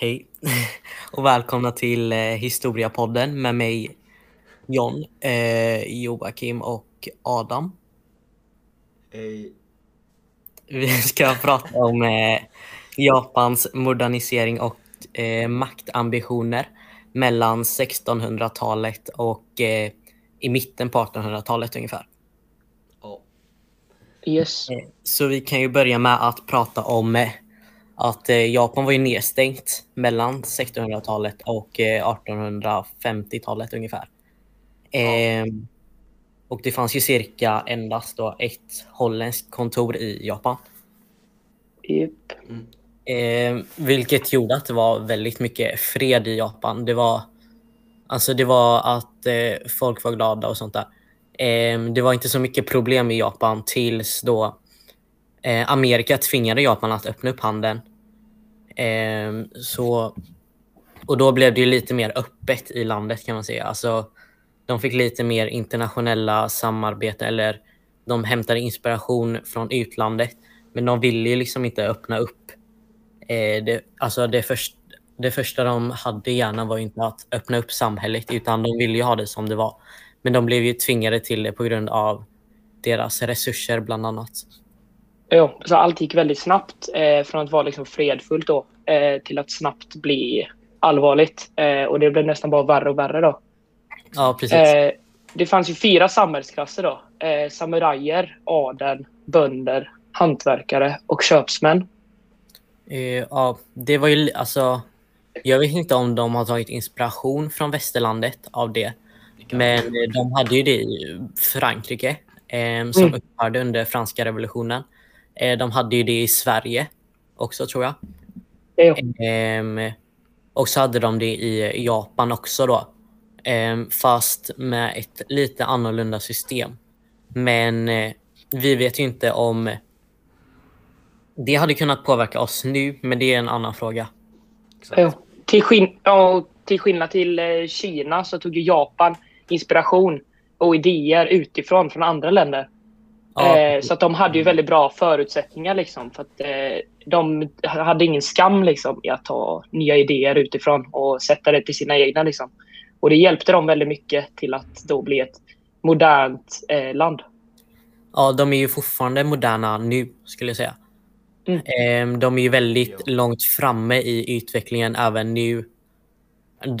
Hej och välkomna till eh, Historiapodden med mig John, eh, Joakim och Adam. Hej. Vi ska prata om eh, Japans modernisering och eh, maktambitioner mellan 1600-talet och eh, i mitten på 1800-talet ungefär. Ja. Yes. Eh, Så vi kan ju börja med att prata om eh, att eh, Japan var ju nedstängt mellan 1600-talet och eh, 1850-talet ungefär. Ehm, och det fanns ju cirka endast då ett holländskt kontor i Japan. Japp. Eh, vilket gjorde att det var väldigt mycket fred i Japan. Det var, alltså det var att eh, folk var glada och sånt där. Eh, det var inte så mycket problem i Japan tills då eh, Amerika tvingade Japan att öppna upp handeln. Eh, så, och då blev det ju lite mer öppet i landet kan man säga. Alltså, de fick lite mer internationella samarbeten eller de hämtade inspiration från utlandet. Men de ville ju liksom inte öppna upp eh, det, alltså det, först, det första de hade gärna var ju inte att öppna upp samhället utan de ville ju ha det som det var. Men de blev ju tvingade till det på grund av deras resurser bland annat. Jo, så allt gick väldigt snabbt eh, från att vara liksom fredfullt då eh, till att snabbt bli allvarligt. Eh, och det blev nästan bara värre och värre då. Ja, precis. Eh, det fanns ju fyra samhällsklasser då. Eh, samurajer, adeln, bönder, hantverkare och köpsmän. Eh, ja, det var ju alltså. Jag vet inte om de har tagit inspiration från västerlandet av det. Men de hade ju det i Frankrike som Mm. upphörde under franska revolutionen. Eh, de hade ju det i Sverige också tror jag. Ehm, och så hade de det i Japan också då. Ehm, fast med ett lite annorlunda system. Men eh, vi vet ju inte om det hade kunnat påverka oss nu, men det är en annan fråga. Jo. Till, skin- ja, till skillnad till eh, Kina så tog ju Japan inspiration och idéer utifrån från andra länder. Ja, Eh, så att de hade ju väldigt bra förutsättningar liksom. För att eh, de hade ingen skam liksom i att ta nya idéer utifrån och sätta det till sina egna liksom. Och det hjälpte dem väldigt mycket till att då bli ett modernt eh, land. ja, de är ju fortfarande moderna nu, skulle jag säga. Mm. Ehm, de är ju väldigt långt framme i utvecklingen även nu.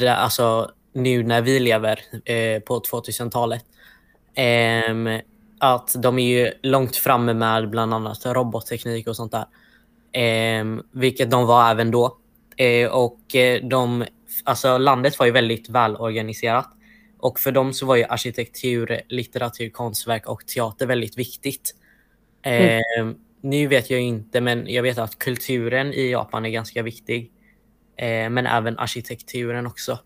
Alltså nu när vi lever eh, på 2000-talet. Ehm, att de är ju långt framme med bland annat robotteknik och sånt där. Ehm, vilket de var även då. Eh, och eh, de, alltså landet var ju väldigt välorganiserat. Och för dem så var ju arkitektur, litteratur, konstverk och teater väldigt viktigt. Ehm, nu vet jag inte, men jag vet att kulturen i Japan är ganska viktig. Eh, men även arkitekturen också.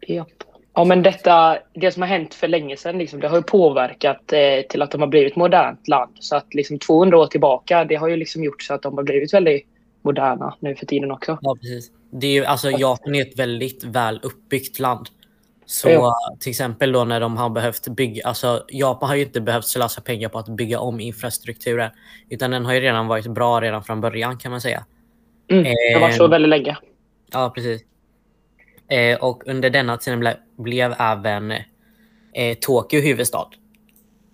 Ja. Ja, men detta, det som har hänt för länge sedan, liksom, det har ju påverkat eh, till att de har blivit ett modernt land. Så att liksom 200 år tillbaka, det har ju liksom gjort så att de har blivit väldigt moderna nu för tiden också. Ja, precis. Det är ju, alltså, Japan är ett väldigt väl uppbyggt land. Så Ja. till exempel då när de har behövt bygga, alltså Japan har ju inte behövt slösa pengar på att bygga om infrastrukturen. Utan den har ju redan varit bra redan från början kan man säga. Mm. Det har varit så Ehm. väldigt länge. Ja, precis. Eh, och under denna tiden ble, blev även eh, Tokyo huvudstad.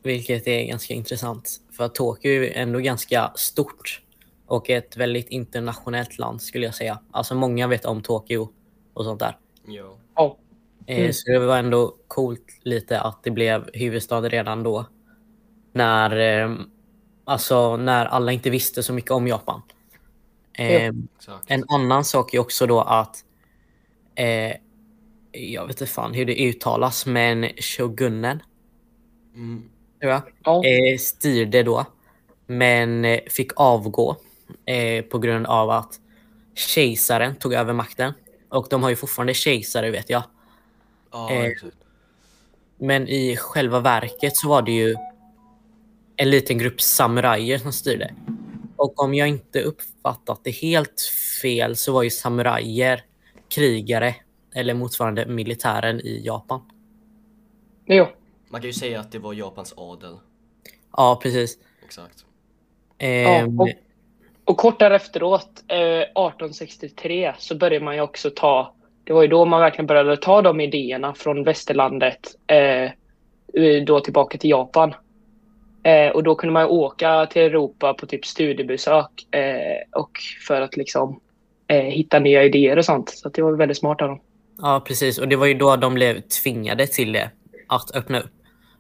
Vilket är ganska intressant. För att Tokyo är ändå ganska stort. Och ett väldigt internationellt land skulle jag säga. Alltså många vet om Tokyo och sånt där. Ja. Eh, Mm. Så det var ändå coolt lite att det blev huvudstad redan då. När, eh, alltså, när alla inte visste så mycket om Japan. Eh, Exakt. en annan sak är också då att eh, jag vet inte fan hur det uttalas, men shogunen Mm. Ja. eh, styrde då. Men eh, fick avgå eh, på grund av att kejsaren tog över makten. Och de har ju fortfarande kejsare vet jag. Ja, Eh. Men i själva verket så var det ju en liten grupp samurajer som styrde. Och om jag inte uppfattat det helt fel så var ju samurajer krigare eller motsvarande militären i Japan. Jo. Man kan ju säga att det var Japans adel. Ja, precis. Exakt. Ehm, och- Och kort därefteråt, eh, 1863, så började man ju också ta, det var ju då man verkligen började ta de idéerna från västerlandet eh, då tillbaka till Japan. Eh, och då kunde man ju åka till Europa på typ studiebesök eh, och för att liksom eh, hitta nya idéer och sånt. Så det var väldigt smart av dem. Ja, precis. Och det var ju då de blev tvingade till det, att öppna upp.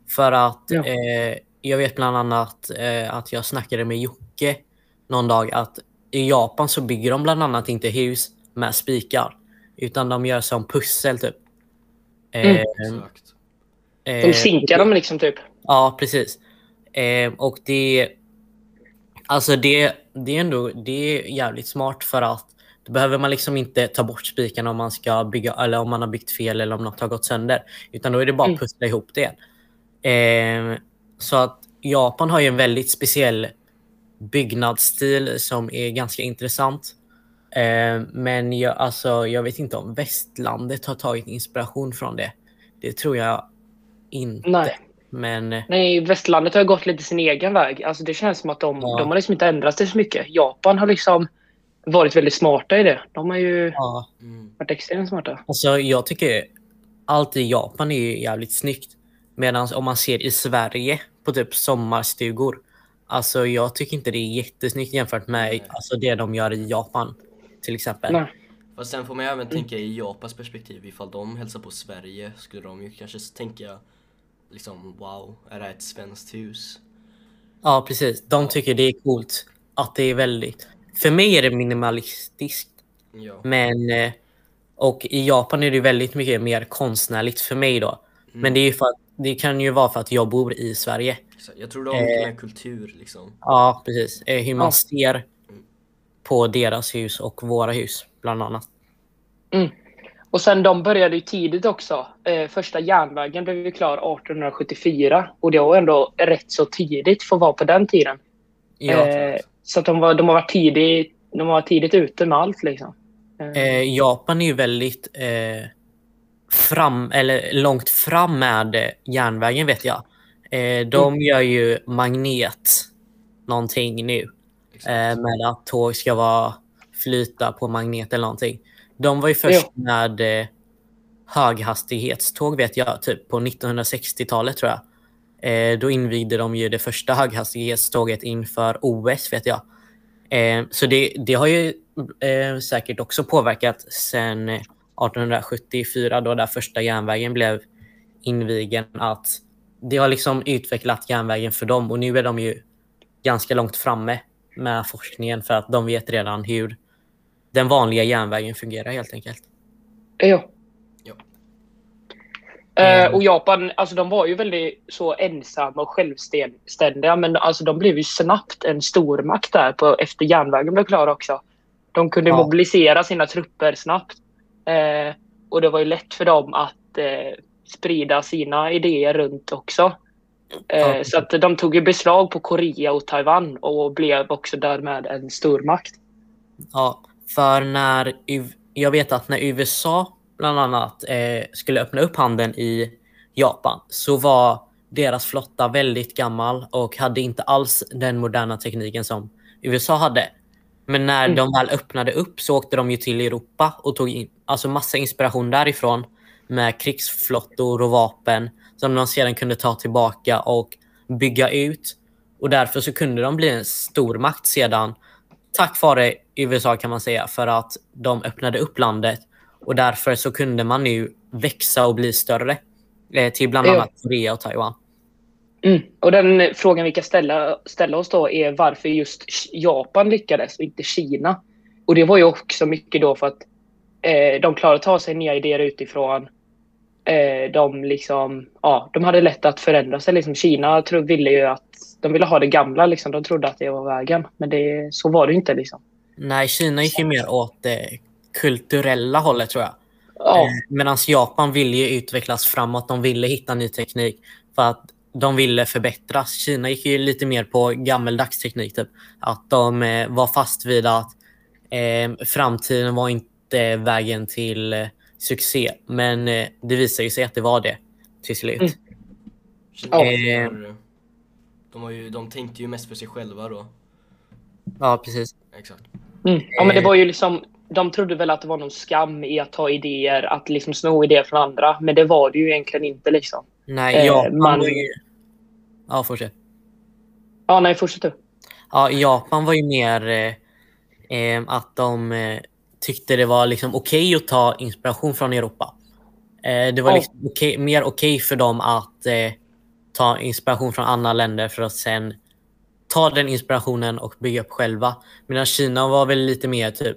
För att Ja. eh, jag vet bland annat eh, att jag snackade med Jocke någon dag att i Japan så bygger de bland annat inte hus med spikar. Utan de gör som pussel typ. Eh, Mm. Exakt. De eh, sinkar dem liksom typ. Ja, precis. Eh, och det, alltså det, det är ändå det är jävligt smart för att då behöver man liksom inte ta bort spikarna om man ska bygga eller om man har byggt fel eller om något har gått sönder. Utan då är det bara att Mm. pussla ihop det. Eh, så att Japan har ju en väldigt speciell byggnadsstil som är ganska intressant. Eh, men jag, alltså, jag vet inte om västlandet har tagit inspiration från det. Det tror jag inte. Nej. Men eh, Nej, västlandet har gått lite sin egen väg. Alltså det känns som att de, Ja. de har liksom inte ändrat sig så mycket. Japan har liksom varit väldigt smarta i det. De har ju ja, Mm. varit extremt smarta. alltså jag tycker allt i Japan är ju jävligt snyggt. Medan om man ser i Sverige på typ sommarstugor. Alltså jag tycker inte det är jättesnyggt jämfört med Nej. alltså, det de gör i Japan. Till exempel. Nej. Fast sen får man ju även tänka i Japans perspektiv, ifall de hälsar på Sverige skulle de ju kanske tänka liksom wow, är det här ett svenskt hus? Ja, precis. De tycker det är coolt. Att det är väldigt... För mig är det minimalistiskt. Ja. Men... eh, Och i Japan är det väldigt mycket mer konstnärligt för mig då. Men det, är ju för att, det kan ju vara för att jag bor i Sverige. Jag tror det har mycket Eh. mer kultur liksom. Ja, precis. Eh, Hur man Ja. ser på deras hus och våra hus, bland annat. Och sen de började ju tidigt också. Eh, första järnvägen blev ju klar 1874 och det var ändå rätt så tidigt för att vara på den tiden. Ja, eh, så att de, var, de har varit tidigt, de har varit tidigt ute med allt liksom. Eh, Japan är ju väldigt eh, fram, eller långt fram med eh, järnvägen vet jag. Eh, de gör ju magnet någonting nu. Eh, med att tåg ska vara flyta på magnet eller någonting. De var ju först med eh, höghastighetståg vet jag, typ på 1960-talet tror jag. Eh, då invigde de ju det första höghastighetståget inför OS vet jag. Eh, så det, det har ju eh, säkert också påverkat sen 1874 då där första järnvägen blev invigen att det har liksom utvecklat järnvägen för dem och nu är de ju ganska långt framme med forskningen för att de vet redan hur den vanliga järnvägen fungerar helt enkelt. Ja. Eh, Mm. och Japan, alltså de var ju väldigt så ensamma och självständiga men alltså de blev ju snabbt en stormakt där på, efter järnvägen blev klar också. De kunde Ja. mobilisera sina trupper snabbt. Eh, och det var ju lätt för dem att eh, sprida sina idéer runt också. Ja. Så att de tog ju beslag på Korea och Taiwan och blev också därmed en stormakt. Ja, för när jag vet att när USA bland annat eh, skulle öppna upp handeln i Japan så var deras flotta väldigt gammal och hade inte alls den moderna tekniken som USA hade. Men när Mm. de väl öppnade upp så åkte de ju till Europa och tog in, alltså massa inspiration därifrån med krigsflottor och vapen som de sedan kunde ta tillbaka och bygga ut. Och därför så kunde de bli en stormakt sedan tack vare USA kan man säga för att de öppnade upp landet och därför så kunde man nu växa och bli större eh, till bland annat Korea och Taiwan. Mm. Och den frågan vi kan ställa, ställa oss då är varför just Japan lyckades och inte Kina. Och det var ju också mycket då för att eh, de klarade att ta sig nya idéer utifrån. Eh, de, liksom, ja, de hade lätt att förändra sig. Liksom Kina tro, ville ju att de ville ha det gamla. Liksom. De trodde att det var vägen. Men det, så var det inte. Liksom. Nej, Kina gick ju mer åt det kulturella hållet tror jag. Ja, Medan Japan ville ju utvecklas framåt. De ville hitta ny teknik för att de ville förbättras. Kina gick ju lite mer på gammeldags teknik. Typ. Att de eh, var fast vid att eh, framtiden var inte vägen till eh, succé. Men eh, det visade ju sig att det var det till slut. Mm. Ja. de, var ju, de tänkte ju mest för sig själva då. Ja, precis. Exakt. Mm. Ja, men det var ju liksom, de trodde väl att det var någon skam i att ta idéer, att liksom sno idéer från andra. Men det var det ju egentligen inte liksom. Nej, Eh, Japan man- ju... Ja, fortsätt. Ja, nej, fortsätt du. Ja, Japan var ju mer eh, eh, att de eh, tyckte det var liksom okej att ta inspiration från Europa. Eh, det var Ja. liksom okej, mer okej för dem att eh, ta inspiration från andra länder för att sen ta den inspirationen och bygga upp själva. Medan Kina var väl lite mer typ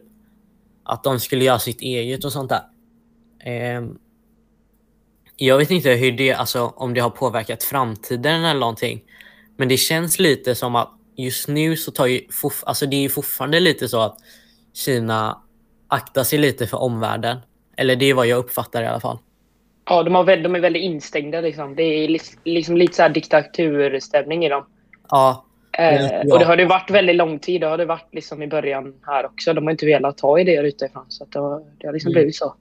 att de skulle göra sitt eget och sånt där. Ehm, jag vet inte hur det, alltså, om det har påverkat framtiden eller någonting. Men det känns lite som att just nu så tar ju forf- alltså det är ju fortfarande lite så att Kina aktar sig lite för omvärlden. Eller det är vad jag uppfattar i alla fall. Ja, de, har de är väldigt instängda liksom. Det är liksom lite så här diktaturstämning i dem. Ja, Eh, Ja. Och det har det varit väldigt lång tid. Det har det varit liksom i början här också. De har inte velat ta idéer utifrån. Så det, har, det har liksom Mm. blivit så.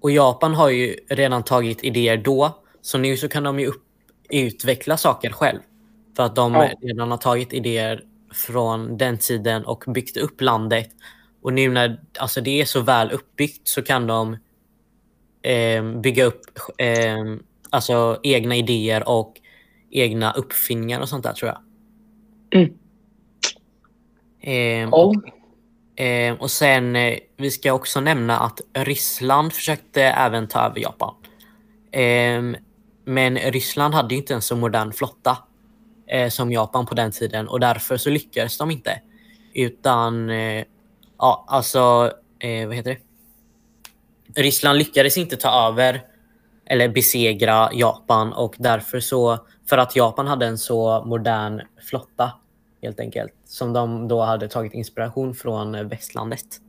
och Japan har ju redan tagit idéer då. Så nu så kan de ju upp, utveckla saker själv. För att de Ja. redan har tagit idéer från den tiden och byggt upp landet. Och nu när alltså det är så väl uppbyggt så kan de eh, bygga upp eh, alltså egna idéer och egna uppfinningar och sånt där tror jag. Mm. Eh, och, eh, och sen, eh, vi ska också nämna att Ryssland försökte även ta över Japan. Eh, men Ryssland hade inte en så modern flotta eh, som Japan på den tiden och därför så lyckades de inte. Utan, eh, ja alltså, eh, vad heter det? Ryssland lyckades inte ta över eller besegra Japan och därför så, för att Japan hade en så modern flotta helt enkelt, som de då hade tagit inspiration från eh, västlandet.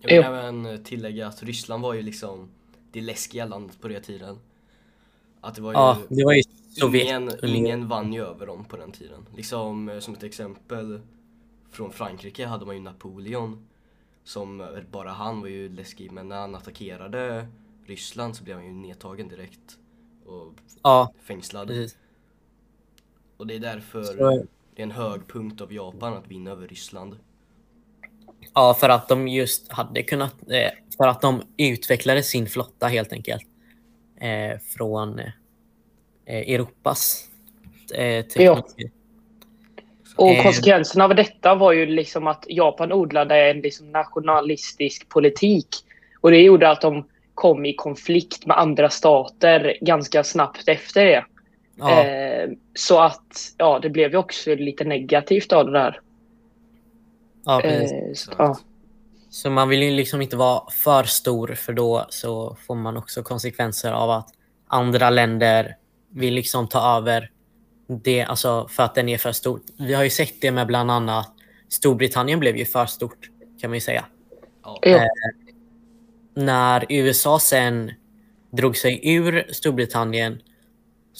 Jag vill Jo. även tillägga att Ryssland var ju liksom det läskiga landet på den tiden. Att det var ju, Ja, det var ju ingen, ingen vann ju över dem på den tiden. Liksom eh, som ett exempel från Frankrike hade man ju Napoleon. Som eh, bara han var ju läskig men när han attackerade Ryssland så blev han ju nedtagen direkt. Och Ja, fängslad. precis. Och det är därför Så, det är en hög punkt av Japan att vinna över Ryssland. ja, för att de just hade kunnat, eh, för att de utvecklade sin flotta helt enkelt. Eh, från eh, Europas eh, teknologi. Och Eh. konsekvenserna av detta var ju liksom att Japan odlade en liksom nationalistisk politik. Och det gjorde att de kom i konflikt med andra stater ganska snabbt efter det. Ja, Eh, så att ja, det blev ju också lite negativt av det där. ja, precis. Eh, så, ja. Så man vill ju liksom inte vara för stor för då så får man också konsekvenser av att andra länder vill liksom ta över det, alltså för att den är för stor. Vi har ju sett det med bland annat Storbritannien blev ju för stort kan man ju säga. Ja. Eh, När USA sen drog sig ur Storbritannien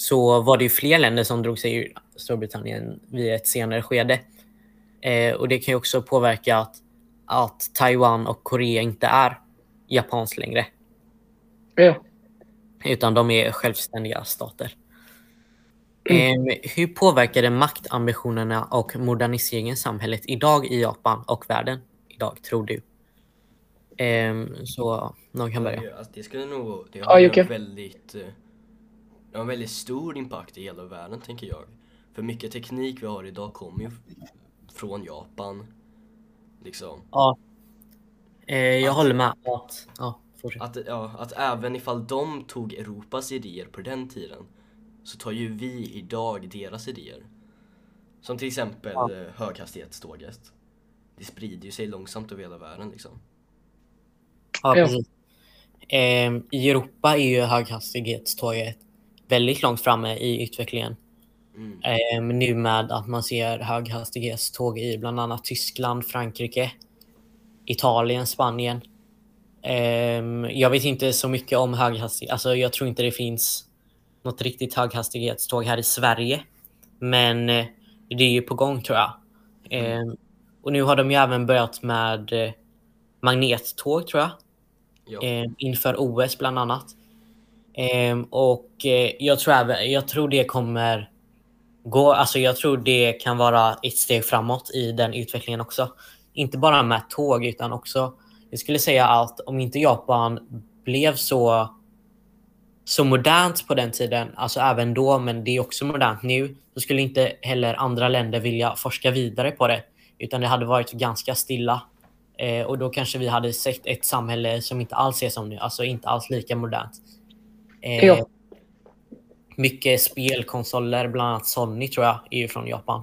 så var det ju fler länder som drog sig ur Storbritannien vid ett senare skede. Eh, och det kan ju också påverka att, att Taiwan och Korea inte är japanskt längre. Ja. Utan de är självständiga stater. Mm. Eh, hur påverkade maktambitionerna och moderniseringen samhället idag i Japan och världen idag, tror du? Eh, så någon kan börja. Ja, alltså, det skulle nog, det Ja, har Jocke. en väldigt, eh, det har en väldigt stor impact i hela världen tänker jag. För mycket teknik vi har idag kommer ju från Japan. Liksom. Ja. Eh, jag Att- håller med. Att, ja. Att, ja, att även ifall de tog Europas idéer på den tiden så tar ju vi idag deras idéer. Som till exempel Ja. ja. höghastighetståget. Det sprider ju sig långsamt över hela världen liksom. Ja, precis. Ehm, I Europa är ju höghastighetståget väldigt långt framme i utvecklingen. Mm. Ehm, nu med att man ser höghastighetståg i bland annat Tyskland, Frankrike, Italien, Spanien. Ehm, jag vet inte så mycket om höghastighet. Alltså, jag tror inte det finns något riktigt höghastighetståg här i Sverige. Men eh, det är ju på gång tror jag. Ehm, och nu har de ju även börjat med eh, magnettåg tror jag. Ja. eh, inför OS bland annat. Eh, och eh, jag, tror även, jag tror det kommer gå, alltså jag tror det kan vara ett steg framåt i den utvecklingen också. Inte bara med tåg utan också, jag skulle säga att om inte Japan blev så, så modernt på den tiden, alltså även då, men det är också modernt nu, så skulle inte heller andra länder vilja forska vidare på det. Utan det hade varit ganska stilla. Eh, och då kanske vi hade sett ett samhälle som inte alls är som nu, alltså inte alls lika modernt. Eh. Mycket spelkonsoler, bland annat Sony tror jag, är ju från Japan.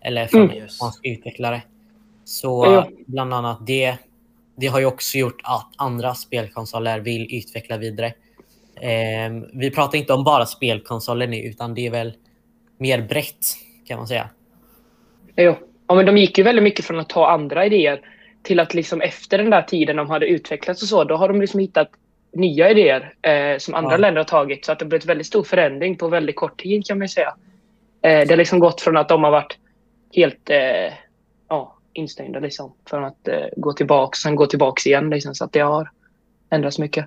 Eller från Mm. Yes. japanska utvecklare. Så Ja. bland annat det, det har ju också gjort att andra spelkonsoler vill utveckla vidare. Eh, vi pratar inte om bara spelkonsoler nu, utan det är väl mer brett kan man säga. Jo. Ja, men de gick ju väldigt mycket från att ta andra idéer till att liksom efter den där tiden de hade utvecklats och så, då har de liksom hittat nya idéer eh, som andra Ja. länder har tagit. Så att det har blivit väldigt stor förändring på väldigt kort tid kan man säga. Eh, det har liksom gått från att de har varit helt eh, ja, instängda liksom, från att eh, gå tillbaka, sen gå tillbaka igen. Liksom, så att det har ändrats mycket.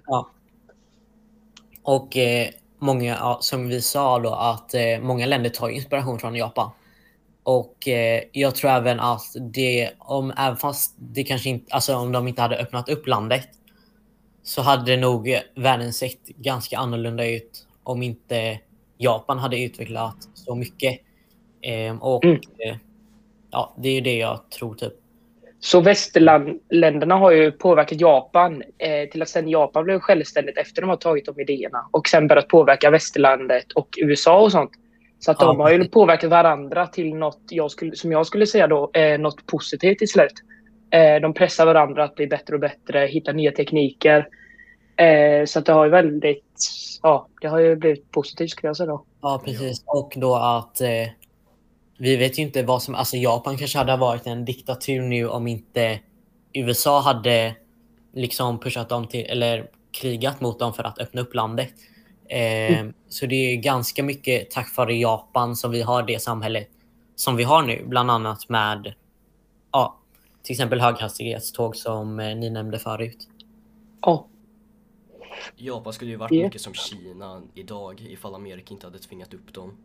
Och eh, många, ja, som vi sa då, att eh, många länder tar inspiration från Japan. Och eh, jag tror även att det, om, även fast det kanske inte, alltså om de inte hade öppnat upp landet, så hade nog världen sett ganska annorlunda ut om inte Japan hade utvecklat så mycket. Eh, och Mm. eh, ja, det är ju det jag tror typ. Så västerländerna har ju påverkat Japan eh, till att sen Japan blev självständigt efter de har tagit de idéerna och sen börjat påverka västerlandet och USA och sånt. Så att Ja, de har ju påverkat varandra till något jag skulle, som jag skulle säga då, eh, något positivt till slut. Eh, de pressar varandra att bli bättre och bättre, hitta nya tekniker. Eh, så att det har ju väldigt, ja, det har ju blivit positivt skulle jag säga då. Ja, precis. Och då att eh, vi vet ju inte vad som... Alltså Japan kanske hade varit en diktatur nu om inte USA hade liksom pushat dem till, eller krigat mot dem för att öppna upp landet. Eh, Så det är ganska mycket tack vare Japan som vi har det samhället som vi har nu. Bland annat med ja, till exempel höghastighetståg som eh, ni nämnde förut. Ja, Japan skulle ju varit Ja. mycket som Kina idag ifall Amerika inte hade tvingat upp dem.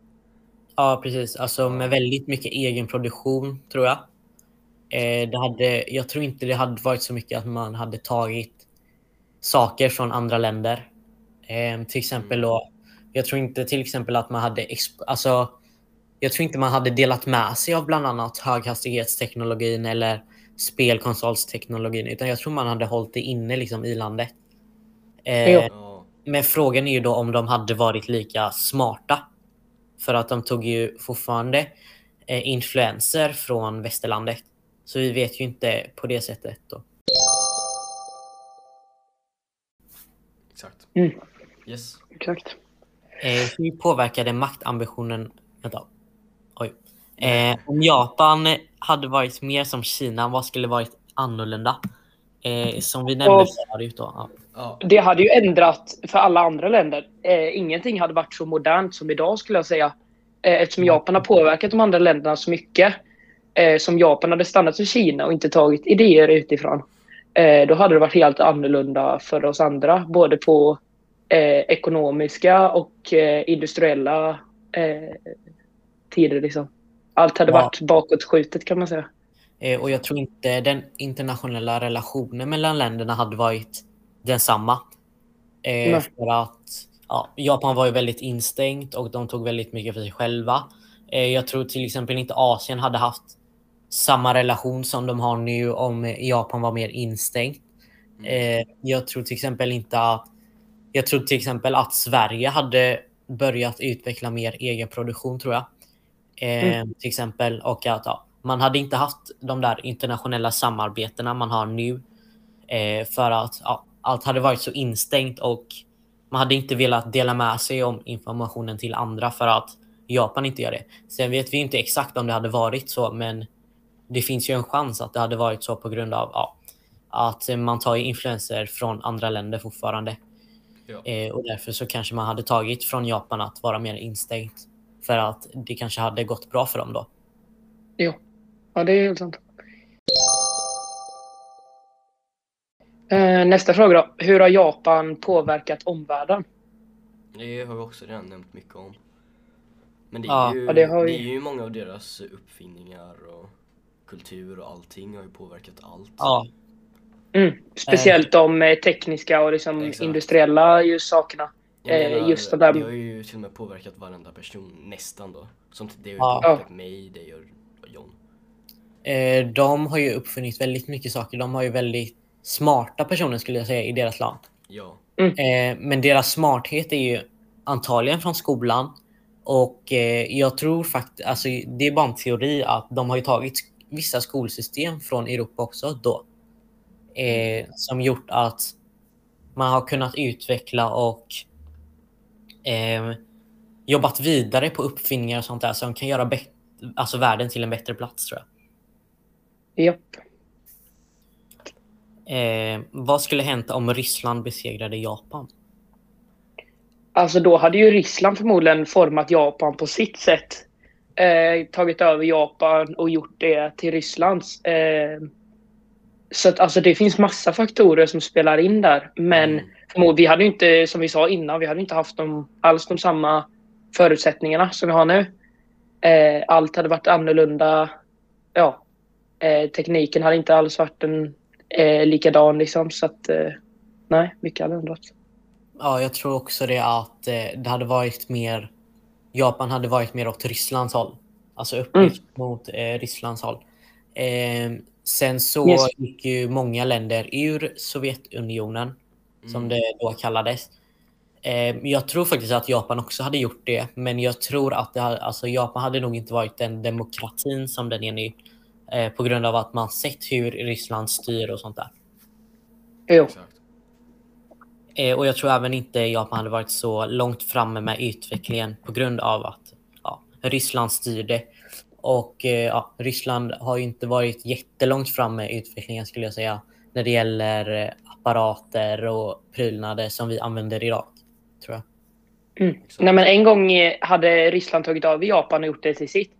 Ja, precis. Alltså med väldigt mycket egen produktion, tror jag. Eh, det hade, jag tror inte det hade varit så mycket att man hade tagit saker från andra länder. Eh, till exempel då, jag tror inte till exempel att man hade, alltså, jag tror inte man hade delat med sig av bland annat höghastighetsteknologin eller spelkonsolsteknologin, utan jag tror man hade hållit det inne liksom i landet. Eh, men frågan är ju då om de hade varit lika smarta. För att de tog ju fortfarande eh, influenser från västerlandet. Så vi vet ju inte på det sättet. Då. exakt. Mm. Yes. exakt. Eh, hur påverkade maktambitionen... Vänta. Oj. Eh, om Japan hade varit mer som Kina, vad skulle varit annorlunda? Eh, som vi nämnde förut. Då. Ja. Det hade ju ändrat för alla andra länder. Eh, ingenting hade varit så modernt som idag skulle jag säga. Eh, eftersom Japan har påverkat de andra länderna så mycket. Eh, som Japan hade stannat som Kina och inte tagit idéer utifrån. Eh, då hade det varit helt annorlunda för oss andra. Både på eh, ekonomiska och eh, industriella eh, tider. Liksom. Allt hade Ja. varit bakåtskjutet kan man säga. Eh, och jag tror inte den internationella relationen mellan länderna hade varit densamma. Eh, Nej. för att ja, Japan var ju väldigt instängt och de tog väldigt mycket för sig själva. Eh, jag tror till exempel inte Asien hade haft samma relation som de har nu om Japan var mer instängt. Eh, jag tror till exempel inte att jag tror till exempel att Sverige hade börjat utveckla mer egen produktion tror jag. Eh, Till exempel och att ja, man hade inte haft de där internationella samarbetena man har nu. Eh, för att ja, allt hade varit så instängt och man hade inte velat dela med sig om informationen till andra för att Japan inte gör det. Sen vet vi inte exakt om det hade varit så, men det finns ju en chans att det hade varit så på grund av ja, att man tar influenser från andra länder fortfarande. ja. Eh, och därför så kanske man hade tagit från Japan att vara mer instängt. För att det kanske hade gått bra för dem då. Jo. Ja, det är helt sant. Eh, nästa fråga då. Hur har Japan påverkat omvärlden? Det har vi också redan nämnt mycket om. Men det är, Ja, ju, ja, det det, har är ju- många av deras uppfinningar och kultur och allting har ju påverkat allt. Ja, Mm. Speciellt de eh, tekniska och liksom Exakt. industriella just sakerna. Eh, menar, just det där- Det har ju till och med påverkat varenda person, nästan då. Som det har ju Ja. påverkat mig, dig och John. Eh, de har ju uppfunnit väldigt mycket saker. De har ju väldigt smarta personer skulle jag säga i deras land. Ja, Eh, men deras smarthet är ju antagligen från skolan. Och eh, jag tror faktiskt, alltså det är bara en teori att de har ju tagit vissa skolsystem från Europa också då. Eh, som gjort att man har kunnat utveckla och eh, jobbat vidare på uppfinningar och sånt där som kan göra alltså världen till en bättre plats tror jag. Japp. Eh, vad skulle hänt om Ryssland besegrade Japan? Alltså då hade ju Ryssland förmodligen format Japan på sitt sätt. Eh, tagit över Japan och gjort det till Rysslands. Eh, så att alltså det finns massa faktorer som spelar in där. Men Mm. förmodligen, vi hade ju inte, som vi sa innan, vi hade inte haft de, alls de samma förutsättningarna som vi har nu. Eh, allt hade varit annorlunda. Ja, eh, tekniken hade inte alls varit en, eh, likadan liksom. Så att eh, nej, mycket hade ändrats. Ja, jag tror också det att eh, det hade varit mer... Japan hade varit mer åt Rysslands håll. Alltså upplyft mot eh, Rysslands håll. Eh, sen så Yes. gick ju många länder ur Sovjetunionen, som Mm. det då kallades. Eh, jag tror faktiskt att Japan också hade gjort det, men jag tror att det, alltså Japan hade nog inte varit den demokratin som den är nu. Eh, på grund av att man sett hur Ryssland styr och sånt där. Jo. Eh, och jag tror även inte Japan hade varit så långt framme med utvecklingen på grund av att ja, Ryssland styrde. Och eh, ja, Ryssland har ju inte varit jättelångt framme i utvecklingen skulle jag säga. När det gäller eh, apparater och prylnader som vi använder idag. Tror jag. exakt. Nej, men en gång hade Ryssland tagit över Japan och gjort det till sitt.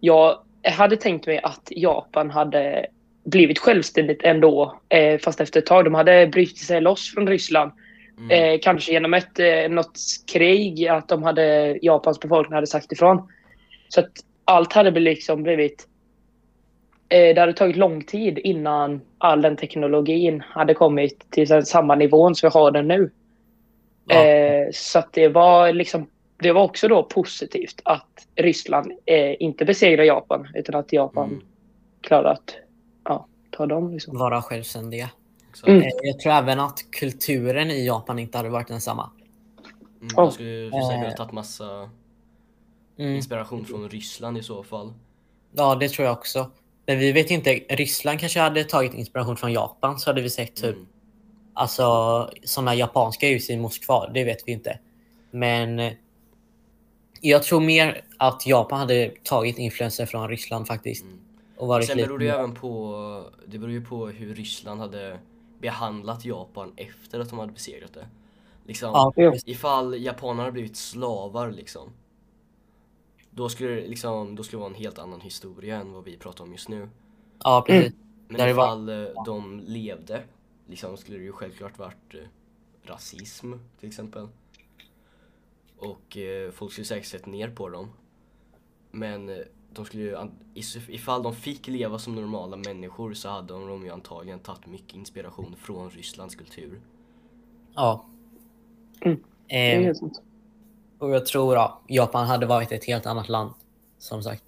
Jag hade tänkt mig att Japan hade blivit självständigt ändå, eh, fast efter ett tag. De hade brutit sig loss från Ryssland. Mm. Eh, kanske genom ett eh, något krig, att de hade, Japans befolkning hade sagt ifrån. Så att allt hade liksom blivit... Eh, det hade tagit lång tid innan all den teknologin hade kommit till samma nivån som vi har den nu. Ja. Eh, så att det var liksom det var också då positivt att Ryssland eh, inte besegrade Japan utan att Japan Mm. klarade att ja, ta dem. Liksom. Vara självständiga. Mm. Eh, jag tror även att kulturen i Japan inte hade varit densamma. Mm. Oh. Jag skulle säkert ha tagit massa Mm. inspiration från Ryssland i så fall. Ja, det tror jag också. Men vi vet inte. Ryssland kanske hade tagit inspiration från Japan så hade vi sett typ Mm. Alltså sådana japanska hus i Moskva, det vet vi inte. Men jag tror mer att Japan hade tagit influenser från Ryssland faktiskt. Mm. Och varit Sen beror det ju även på, det beror ju på hur Ryssland hade behandlat Japan efter att de hade besegrat det. Liksom, Ja, precis. ifall japanerna hade blivit slavar liksom. Då skulle det liksom, då skulle det vara en helt annan historia än vad vi pratar om just nu. ja, precis. Men Där det var- ifall eh, de levde, liksom skulle det ju självklart varit eh, rasism till exempel. Och eh, folk skulle säkert sett ner på dem. Men eh, de skulle ju, ifall de fick leva som normala människor så hade de ju antagligen tagit mycket inspiration från Rysslands kultur. Ja. Mm. Det är helt sant. och jag tror ja, Japan hade varit ett helt annat land. Som sagt.